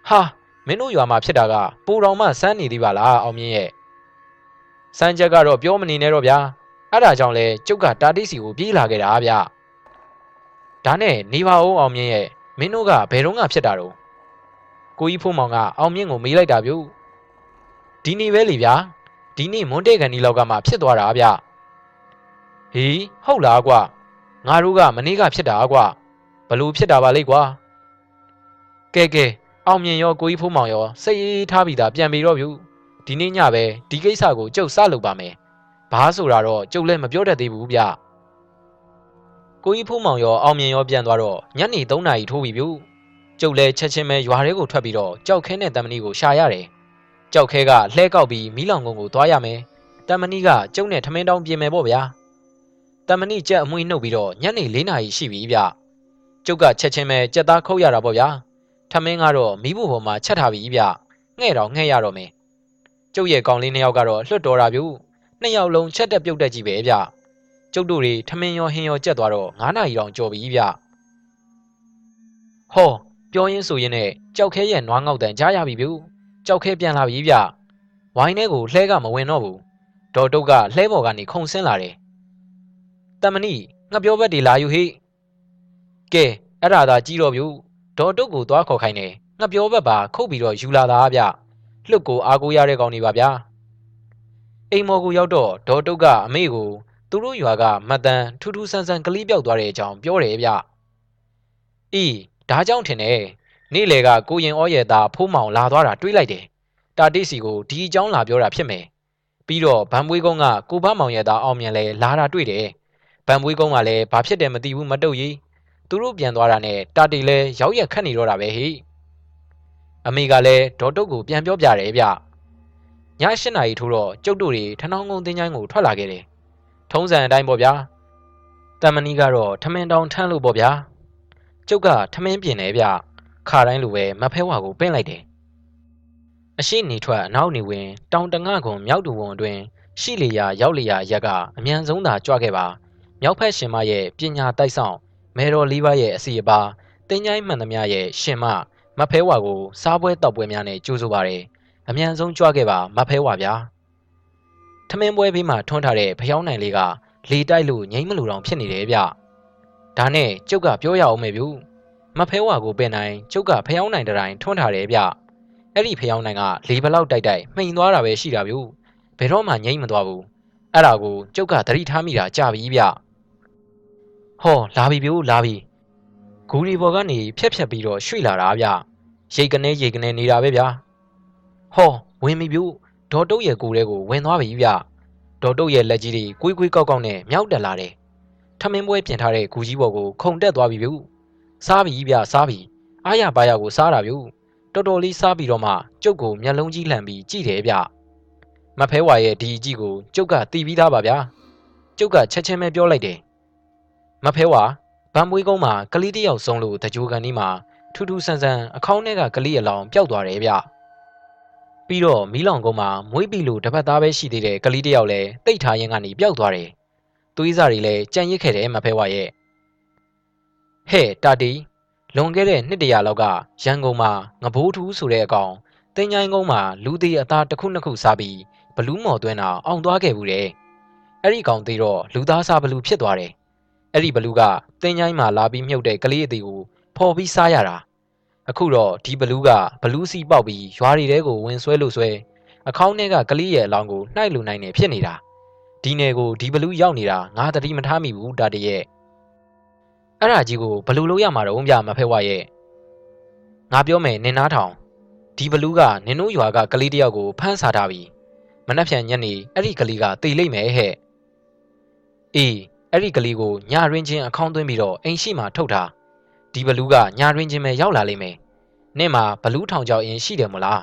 ဟာမင်းတို့ရွာမှာဖြစ်တာကပူတော်မှစမ်းနေသေးပါလားအောင်မြင့်ရဲ့စမ်းချက်ကတော့ပြောမနေနဲ့တော့ဗျာအဲ့ဒါကြောင့်လဲကျုပ်ကတာတိစီကိုပြေးလာခဲ့တာဗျ ဒါနဲ့နေပါဦးအောင်မြင့်ရဲ့မင်းတို့ကဘယ်တော့မှဖြစ်တာတော့ကိုကြီးဖုံးမောင်ကအောင်မြင့်ကိုမေးလိုက်တာဗျဒီနေ့ပဲလေဗျာဒီနေ့မွန်တဲ့ကန်ဒီလောက်ကမှဖြစ်သွားတာဗျဟေးဟုတ်လားကွာငါတို့ကမနေ့ကဖြစ်တာကွာဘလို့ဖြစ်တာပါလိမ့်ကွာကဲကဲအောင်မြင်ရောကိုကြီးဖိုးမောင်ရောစိတ်အေးထားပြီးသားပြန်ပြီးတော့ဗျဒီနေ့ညပဲဒီကိစ္စကိုကျုပ်စလုပ်ပါမယ်ဘာဆိုတာတော့ကျုပ်လည်းမပြောတတ်သေးဘူးဗျ ကိုကြီးဖိုးမောင်ရောအောင်မြင်ရောပြန်သွားတော့ညနေ3နာရီထိုးပြီဗျကျုပ်လည်းချက်ချင်းပဲရွာထဲကိုထွက်ပြီးတော့ကြောက်ခဲနဲ့တမဏီကိုရှာရတယ်ကြောက်ခဲကလှဲကောက်ပြီးမီးလောင်ကုန်းကိုသွားရမယ်တမဏီကကျုပ်နဲ့ထမင်းတောင်းပြင်မယ်ပေါ့ဗျာတမဏိကြက်အမွှေးနှုတ်ပြီးတော့ညနေ၄နာရီရှိပြီဗျကျုပ်ကချက်ချင်းပဲကြက်သားခုတ်ရတာပေါ့ဗျာထမင်းကတော့မီးဖို့ပေါ်မှာချက်ထားပြီဗျငှဲ့တော့ငှဲ့ရတော့မယ်ကျုပ်ရဲ့ကောင်လေးနှစ်ယောက်ကတော့လွတ်တော်တာဗျနှစ်ယောက်လုံးချက်တက်ပြုတ်တက်ကြီးပဲဗျ ကျုပ်တို့တွေထမင်းရောဟင်းရောကြက်သွားတော့9နာရီတောင်ကြော်ပြီဗျဟောပြောရင်းဆိုရင်းနဲ့ကြောက်ခဲရဲ့နွားငေါက်တန်ကြားရပြီဗျကြောက်ခဲပြန်လာပြီဗျဝိုင်းထဲကိုလှဲကမဝင်တော့ဘူးဒေါ်တုတ်ကလှဲပေါ်ကနေခုံဆင်းလာတယ်တမဏိငါပြောဘက်တွေလာယူဟိကဲအဲ့ဒါသာကြီးတော့ဗျဒေါ်တုတ်ကိုသွားခေါ်ခိုင်းတယ်ငါပြောဘက်ပါခုတ်ပြီးတော့ယူလာတာဗျလှုပ်ကိုအားကိုးရတဲ့ကောင်တွေပါဗျာအိမ်မော်ကိုရောက်တော့ဒေါ်တုတ်ကအမေကို သူတို့ရွာကမတ်တန်ထူးထူးဆန်းဆန်းကလေးပြောက်သွားတဲ့အကြောင်းပြောတယ်ဗျ။အေးဒါကြောင့်ထင်တယ်နေ့လေကကိုရင်ဩရဲ့သားဖိုးမောင်လာသွားတာတွေးလိုက်တယ်။တာတိစီကိုဒီအကြောင်းလာပြောတာဖြစ်မယ်။ပြီးတော့ဗန်မွေးကုန်းကကိုဘမောင်ရဲ့သားအောင်မြင်လဲလာတာတွေ့တယ်။ဗန်မွေးကုန်းကလည်းဘာဖြစ်တယ်မသိဘူးမတုတ်ကြီး။သူတို့ပြန်သွားတာနဲ့တာတီလဲရောက်ရက်ခတ်နေတော့တာပဲဟိ။အမေကလည်းဒေါ်တုတ်ကိုပြန်ပြောပြတယ်ဗျ။ည၈နာရီထိုးတော့ကျုပ်တို့တွေထနောင်းကုန်းတင်းချိုင်းကိုထွက်လာခဲ့တယ်။ ထုံးစံအတိုင်းပေါ့ဗျာ။တမနီကတော့ထမင်းတောင်ထမ်းလို့ပေါ့ဗျာ။ကျုပ်ကထမင်းပြင်နေဗျ။ခါတိုင်းလိုပဲမဖဲဝါကိုပင့်လိုက်တယ်။အရှိနေထွက်အနောက်နေဝင် တောင်တငကွန်မြောက်တူဝန်အတွင်းရှိလျာရောက်လျာရက်ကအမြန်ဆုံးသာကြွခဲ့ပါမြောက်ဖက်ရှင်မရဲ့ပညာတိုက်ဆောင်မဲတော်လေးပါးရဲ့အစီအပါတင်းချိုင်းမှန်သမျှရဲ့ရှင်မမဖဲဝါကိုစားပွဲတောက်ပွဲများနဲ့ကြိုးဆိုပါတယ်အမြန်ဆုံးကြွခဲ့ပါမဖဲဝါဗျာ ထမင်းပွဲဘေးမှာထွန်းထားတဲ့ဖျောင်းနိုင်လေးကလေတိုက်လို့ငိမ့်မလို့တောင်ဖြစ်နေတယ်ဗျဒါနဲ့ကျုပ်ကပြောရအောင်မေဗျူမဖဲဝါကိုပင်နိုင်ကျုပ်ကဖျောင်းနိုင်တိုင်းထွန်းထားတယ်ဗျအဲ့ဒီဖျောင်းနိုင်ကလေဘလောက်တိုက်တိုက်မှိန်သွားတာပဲရှိတာဗျူဘယ်တော့မှငိမ့်မသွားဘူးအဲ့ဒါကိုကျုပ်ကသတိထားမိတာကြပြီဗျဟောလာပြီဗျူလာပြီဂူရီဘော်ကနေဖြက်ဖြက်ပြီးတော့ရွှေ့လာတာဗျရိတ်ကနေရိတ်ကနေနေတာပဲဗျာဟောဝင်ပြီဗျ ဒေါ်တုတ်ရဲ့ကိုယ်ထဲကိုဝင်သွားပြီဗျဒေါ်တုတ်ရဲ့လက်ကြီးတွေကွေးကွေးကောက်ကောက်နဲ့မြောက်တက်လာတယ်ထမင်းပွဲပြင်ထားတဲ့ဂူကြီးဘော်ကိုခုန်တက်သွားပြီဗျစားပြီဗျစားပြီအားရပါရကိုစားတာဗျတော်တော်လေးစားပြီးတော့မှကျုပ်ကိုမျက်လုံးကြီးလှန်ပြီးကြည့်တယ်ဗျမဖဲဝါရဲ့ဒီအကြည့်ကိုကျုပ်ကတီးပြီးသားပါဗျာကျုပ်ကချက်ချင်းပဲပြောလိုက်တယ်မဖဲဝါဗန်မွေးကုန်းမှာကလေးတယောက်ဆုံးလို့တကြိုကန်ဒီမှာထူးထူးဆန်းဆန်းအခေါင်းထဲကကလေးအလောင်ပျောက်သွားတယ်ဗျ ပြီးတော့မီးလောင်ကုန်းမှာမွေးပြီလို့တပတ်သားပဲရှိသေးတဲ့ကလေးတယောက်လည်းတိတ်ထားရင်ကနေပျောက်သွားတယ်သွေးစားတွေလည်းကြံရစ်ခဲ့တယ်မဖဲဝါရဲ့ဟဲ့တာတီလွန်ခဲ့တဲ့နှစ်တရာလောက်ကရန်ကုန်မှာငဘိုးထူးဆိုတဲ့အကောင်တင်ချိုင်းကုန်းမှာလူသေးအသားတစ်ခုနှစ်ခုစားပြီးဘလူးမော်သွင်းတာအောင်သွားခဲ့ဘူးတဲ့အဲ့ဒီကောင်သေးတော့လူသားစားဘလူးဖြစ်သွားတယ်အဲ့ဒီဘလူးကတင်ချိုင်းမှာလာပြီးမြုပ်တဲ့ကလေးအသေးကိုဖော်ပြီးစားရတာ အခုတော့ဒီဘလူးကဘလူးစီပေါက်ပြီးရွာတွေထဲကိုဝင်ဆွဲလို့ဆွဲအခေါင်းထဲကကလေးရဲ့အလောင်းကိုနှိုက်လူနိုင်နေဖြစ်နေတာဒီနယ်ကိုဒီဘလူးရောက်နေတာငါတတိမထားမိဘူးတာတရဲ့အဲ့ဒါကြီးကိုဘလူလို့ရမှာတော့ဗျမဖဲဝရဲ့ငါပြောမယ်နင်နာထောင်ဒီဘလူးကနင်တို့ရွာကကလေးတယောက်ကိုဖမ်းဆာထားပြီမနှက်ဖြန်ညနေအဲ့ဒီကလေးကတေလိမ့်မယ်ဟဲ့အေးအဲ့ဒီကလေးကိုညာရင်းချင်းအခေါင်းသွင်းပြီးတော့အိမ်ရှိမှထုတ်ထား ဒီဘလူးကညာရင်းချင်းပဲရောက်လာလိမ့်မယ်နင့်မှာဘလူးထောင်ကြောက်အင်းရှိတယ်မလား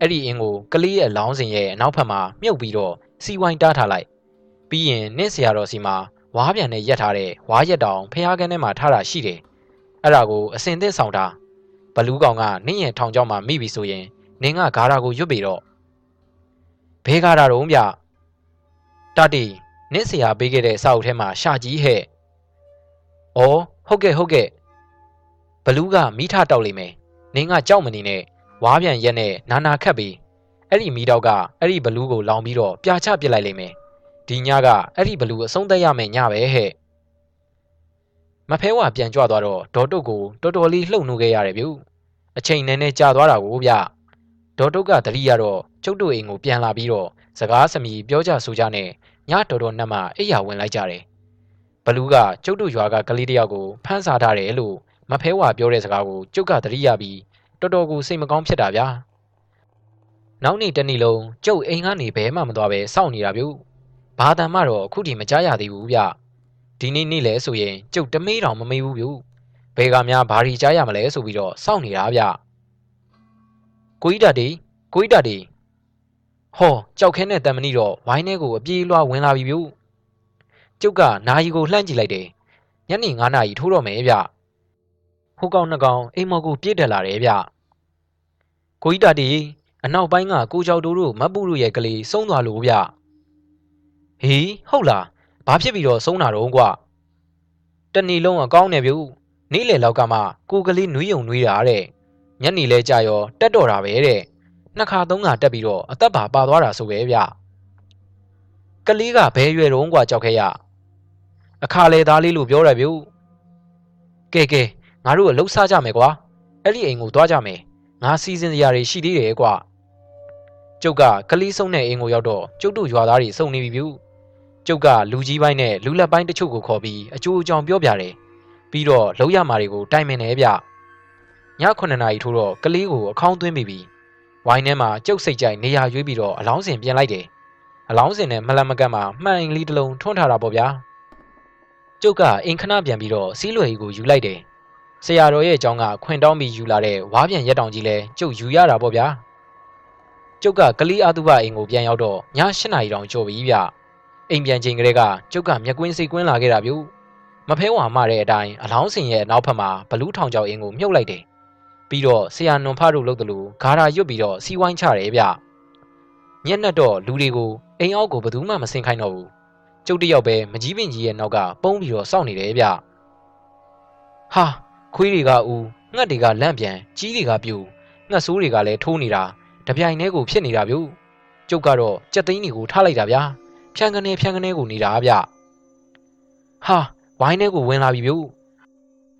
အဲ့ဒီအင်းကိုကလေးရဲ့လောင်းစင်ရဲ့အနောက်ဘက်မှာမြုပ်ပြီးတော့စီဝိုင်းတားထားလိုက်ပြီးရင်နင့်ဆရာတော်စီမှာဝါးပြန်နဲ့ရက်ထားတဲ့ဝါးရက်တောင်ဖះကန်းထဲမှာထားတာရှိတယ်အဲ့ဒါကိုအစင်သစ်ဆောင်တာဘလူးကောင်ကနင့်ရဲ့ထောင်ကြောက်မှာမိပြီဆိုရင်နင်ကဂါရာကိုရွတ်ပြီတော့ဘဲဂါရာတော့ဗျတတီနင့်ဆရာပေးခဲ့တဲ့စာအုပ်ထဲမှာရှာကြီးဟဲ့ဩဟုတ်ကဲ့ဟုတ်ကဲ့ ဘလူးကမိထတောက်လိမ့်မယ်နင်ကကြောက်မနေနဲ့ဝါးပြန်ရက်နဲ့နာနာခတ်ပြီးအဲ့ဒီမိတော့ကအဲ့ဒီဘလူးကိုလောင်ပြီးတော့ပြာချပစ်လိုက်လိမ့်မယ်ဒီညကအဲ့ဒီဘလူးအဆုံးသက်ရမယ်ညပဲဟဲ့မဖဲဝါပြန်ကြွသွားတော့ဒေါ်တုတ်ကိုတော်တော်လေးလှုပ်နှုတ်ခဲ့ရတယ်ဗျအချိန်နည်းနည်းကြာသွားတာကိုဗျဒေါ်တုတ်ကတတိရတော့ကျုပ်တို့အိမ်ကိုပြန်လာပြီးတော့စကားစမီပြောကြဆိုကြနဲ့ညတော်တော်နှက်မှအိယာဝင်လိုက်ကြတယ်ဘလူးကကျုပ်တို့ရွာကကလေးတယောက်ကိုဖမ်းစားထားတယ်လို့ မဖဲဝါပြောတဲ့စကားကိုကျုပ်ကတတိရပြီးတော်တော်ကိုစိတ်မကောင်းဖြစ်တာဗျာနောက်နေ့တနေ့လုံးကျုပ်အိမ်ကနေဘဲမှမသွားပဲစောင့်နေတာဗျဘာတန်မှတော့အခုထိမကြားရသေးဘူးဗျဒီနေ့နေ့လဲဆိုရင်ကျုပ်တမေးတောင်မမေးဘူးဗျဘယ်ကများဘာတွေကြားရမလဲဆိုပြီးတော့စောင့်နေတာဗျကိုကြီးတတီကိုကြီးတတီဟောကြောက်ခဲနဲ့တန်မဏိတော့ဝိုင်းထဲကိုအပြေးလွှားဝင်လာပြီဗျကျုပ်ကနာယီကိုလှမ်းကြည့်လိုက်တယ်ညနေ9နာရီထိုးတော့မယ်ဗျ ခုတ်ကောင်နှကောင်အိမ်မော်ကိုပြည့်တက်လာတယ်ဗျ။ကိုကြီးတာတီအနောက်ပိုင်းကကိုကျော်တို့တို့မပူတို့ရဲ့ကလေးဆုံးသွားလို့ဗျ။ဟေးဟုတ်လားဘာဖြစ်ပြီးတော့ဆုံးတာတော့ကွာ။တနေ့လုံးအကောင်းနေပြီ။နေ့လယ်လောက်ကမှကိုကလေးနှွေးယုံနှွေးတာတဲ့။ညနေလဲကြာရောတက်တော့တာပဲတဲ့။နှစ်ခါသုံးခါတက်ပြီးတော့အသက်ပါပါသွားတာဆိုပဲဗျ။ကလေးကဘဲရွယ်တော့ကွာကြောက်ခဲ့ရ။အခါလေသားလေးလို့ပြောရပြီ။ကဲကဲ ငါတို့အလှုပ်စားကြမယ်ကွာအဲ့ဒီအိမ်ကိုသွားကြမယ်ငါစီစဉ်စရာတွေရှိသေးတယ်ကွာကျုပ်ကကလေးဆုံးတဲ့အိမ်ကိုရောက်တော့ကျုပ်တို့ရွာသားတွေစုံနေပြီဗျကျုပ်ကလူကြီးပိုင်းနဲ့လူလက်ပိုင်းတချို့ကိုခေါ်ပြီးအကျိုးအကြောင်းပြောပြတယ်ပြီးတော့လောက်ရမာတွေကိုတိုင်ပင်တယ်ဗျည9နာရီထိုးတော့ကလေးကိုအခေါင်းသွင်းပြီးပြီဝိုင်းထဲမှာကျုပ်စိတ်ကြိုက်နေရာရွေးပြီးတော့အလောင်းစင်ပြင်လိုက်တယ်အလောင်းစင်နဲ့မလတ်မကတ်မှာမှန်အိမ်လေးတစ်လုံးထွန်းထားတာပေါ့ဗျာကျုပ်ကအင်ခဏပြန်ပြီးတော့စီးလွယ်ကြီးကိုယူလိုက်တယ် ဆရာတော်ရဲ့အကြောင်းကခွင်တောင်းပြီးယူလာတဲ့ဝါးပြန်ရက်တောင်ကြီးလဲကျုပ်ယူရတာပေါ့ဗျာကျုပ်ကကလေးအတုပအိမ်ကိုပြန်ရောက်တော့ည8နာရီတောင်ကျော်ပြီဗျအိမ်ပြန်ချိန်ကလေးကကျုပ်ကမျက်ကွင်းစိတ်ကွင်းလာခဲ့တာဗျမဖဲဝါမတဲ့အတိုင်းအလောင်းစင်ရဲ့နောက်ဖက်မှာဘလူးထောင်ကျောက်အင်းကိုမြုပ်လိုက်တယ်ပြီးတော့ဆရာနွန်ဖတို့လုပ်တယ်လို့ဂါရာရွတ်ပြီးတော့စီဝိုင်းချတယ်ဗျညက်နဲ့တော့လူတွေကိုအိမ်အောက်ကိုဘယ်သူမှမဆင်ခိုင်းတော့ဘူးကျုပ်တယောက်ပဲမကြီးပင်ကြီးရဲ့နောက်ကပုံးပြီးတော့စောင့်နေတယ်ဗျဟာ ခွေးတွေကဦးငှက်တွေကလန့်ပြန်ကြီးတွေကပြူငှက်ဆိုးတွေကလည်းထိုးနေတာတပြိုင်တည်းကိုဖြစ်နေတာဗျကျုပ်ကတော့ကြက်သိန်းတွေကိုထားလိုက်တာဗျာဖြန်ကနေဖြန်ကနေကိုနေတာဗျဟာဝိုင်းထဲကိုဝင်လာပြီဗျ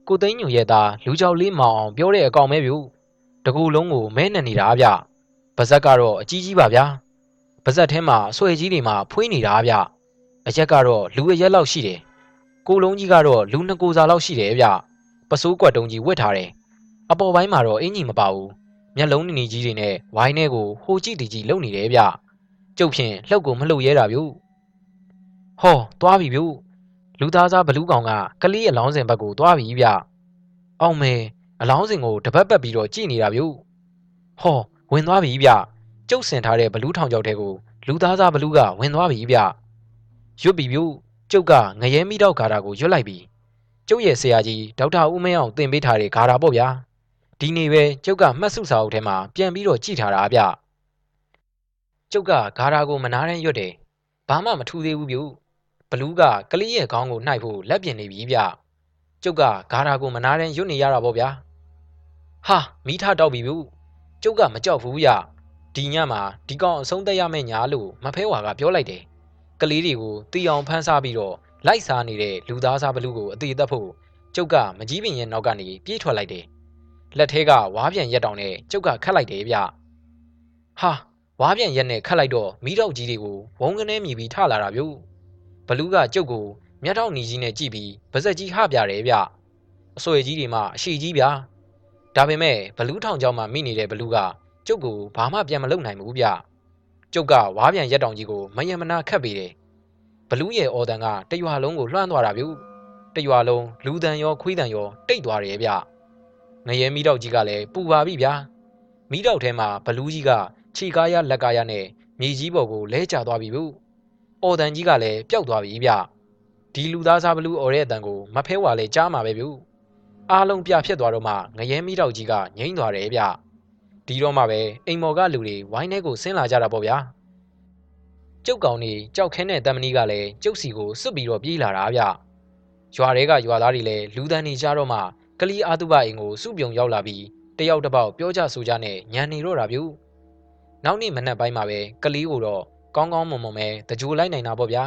ကိုသိန်းညိုရဲ့သားလူကြောက်လေးမောင်အောင်ပြောတဲ့အကောင်ပဲဗျတကူလုံးကိုမဲနှံနေတာဗျပါဇက်ကတော့အကြီးကြီးပါဗျာပါဇက်ထဲမှာဆွဲကြီးတွေမှာဖွေးနေတာဗျအရက်ကတော့လူအရက်လောက်ရှိတယ်ကိုလုံးကြီးကတော့လူနှစ်ကိုယ်စာလောက်ရှိတယ်ဗျ ပစိုးကွက်တုံးကြီးဝတ်ထားတယ်အပေါ်ပိုင်းမှာတော့အင်ကြီးမပါဘူးမျက်လုံးနေနေကြီးတွေနဲ့ဝိုင်းထဲကိုဟိုကြည့်တီကြီးလုံနေတယ်ဗျကျုပ်ဖြင့်လှုပ်ကိုမလှုပ်ရဲတာဗျဟောသွားပြီဗျလူသားစားဘလူးကောင်ကကလေးအလောင်းစင်ဘက်ကိုသွားပြီဗျအောင်မဲအလောင်းစင်ကိုတပတ်ပတ်ပြီးတော့ကြည်နေတာဗျဟောဝင်သွားပြီဗျကျုပ်စင်ထားတဲ့ဘလူးထောင်ကျောက်ထဲကိုလူသားစားဘလူးကဝင်သွားပြီဗျရွတ်ပြီဗျကျုပ်ကငရဲမိတော့ဂါတာကိုရွတ်လိုက်ပြီ ကျုပ်ရဲ့ဆရာကြီးဒေါက်တာဦးမင်းအောင်သင်ပေးထားတဲ့ဂါတာပေါ့ဗျာဒီနေ့ပဲကျုပ်ကမှတ်စုစာအုပ်ထဲမှာပြန်ပြီးတော့ကြည့်ထားတာဗျကျုပ်ကဂါရာကိုမနာတမ်းရွတ်တယ်ဘာမှမထူသေးဘူးဗျဘလူးကကလေးရဲ့ခေါင်းကိုနှိုက်ဖို့လက်ပြင်နေပြီဗျကျုပ်ကဂါရာကိုမနာတမ်းရွတ်နေရတာပေါ့ဗျာဟာမိထတောက်ပြီဗျကျုပ်ကမကြောက်ဘူးဗျဒီညမှာဒီကောင်အဆုံးသက်ရမယ့်ညာလို့မဖဲဝါကပြောလိုက်တယ်ကလေးတွေကိုတီအောင်ဖမ်းစားပြီးတော့ လိုက်စားနေတဲ့လူသားစားဘလူးကိုအသေးသက်ဖို့ကျုပ်ကမကြီးပင်ရဲ့နောက်ကနေပြေးထွက်လိုက်တယ်လက်ထဲကဝါးပြန်ရက်တောင်နဲ့ကျုပ်ကခတ်လိုက်တယ်ဗျဟာဝါးပြန်ရက်နဲ့ခတ်လိုက်တော့မိတော့ကြီးတွေကိုဝုန်းကနေမြည်ပြီးထလာတာဗျဘလူးကကျုပ်ကိုမျက်ထောက်နီကြီးနဲ့ကြည့်ပြီးဗစက်ကြီးဟပြတယ်ဗျအဆွေကြီးတွေမှအရှိကြီးဗျာဒါပေမဲ့ဘလူးထောင်ကြောင်မှမိနေတဲ့ဘလူးကကျုပ်ကိုဘာမှပြန်မလုပ်နိုင်ဘူးဗျကျုပ်ကဝါးပြန်ရက်တောင်ကြီးကိုမယံမနာခတ်ပေးတယ်ဘ လူးရဲ့အော်တန်ကတရွာလုံးကိုလွှမ်းသွားတာဗျတရွာလုံးလူတန်ရောခွေးတန်ရောတိတ်သွားတယ်ဗျငရဲမီးတောက်ကြီးကလည်းပူပါပြီဗျာမီးတောက်ထဲမှာဘလူးကြီးကခြေကားရလက်ကားရနဲ့မြေကြီးပေါ်ကိုလဲကျသွားပြီဘူးအော်တန်ကြီးကလည်းပျောက်သွားပြီဗျဒီလူသားစားဘလူးအော်တဲ့အတန်ကိုမဖဲဝါလဲကြားမှာပဲဗျအားလုံးပြဖြစ်သွားတော့မှငရဲမီးတောက်ကြီးကငိမ့်သွားတယ်ဗျဒီတော့မှပဲအိမ်မော်ကလူတွေဝိုင်းထဲကိုဆင်းလာကြတာပေါ့ဗျာ ကျုပ်ကောင်နေကြောက်ခဲတဲ့တမနီကလည်းကျုပ်စီကိုစွတ်ပြီးတော့ပြေးလာတာဗျရွာတွေကရွာသားတွေလည်းလူတန်းနေကြတော့မှကလီအာတုဘအိမ်ကိုစုပြုံရောက်လာပြီးတယောက်တစ်ပေါက်ပြောကြဆိုကြနဲ့ညံနေတော့တာဗျ။နောက်နေ့မနက်ပိုင်းမှာပဲကလီကိုတော့ကောင်းကောင်းမွန်မွန်ပဲတကြိုလိုက်နိုင်တာပေါ့ဗျာ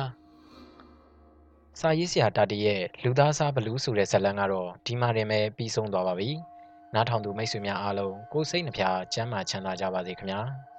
။စာရေးဆရာတာတီရဲ့လူသားစားဘလူးဆိုတဲ့ဇာတ်လမ်းကတော့ဒီမှာတင်ပဲပြီးဆုံးသွားပါပြီ။နားထောင်သူမိတ်ဆွေများအားလုံးကိုယ်စိတ်နှပြချမ်းသာချမ်းသာကြပါစေခင်ဗျာ။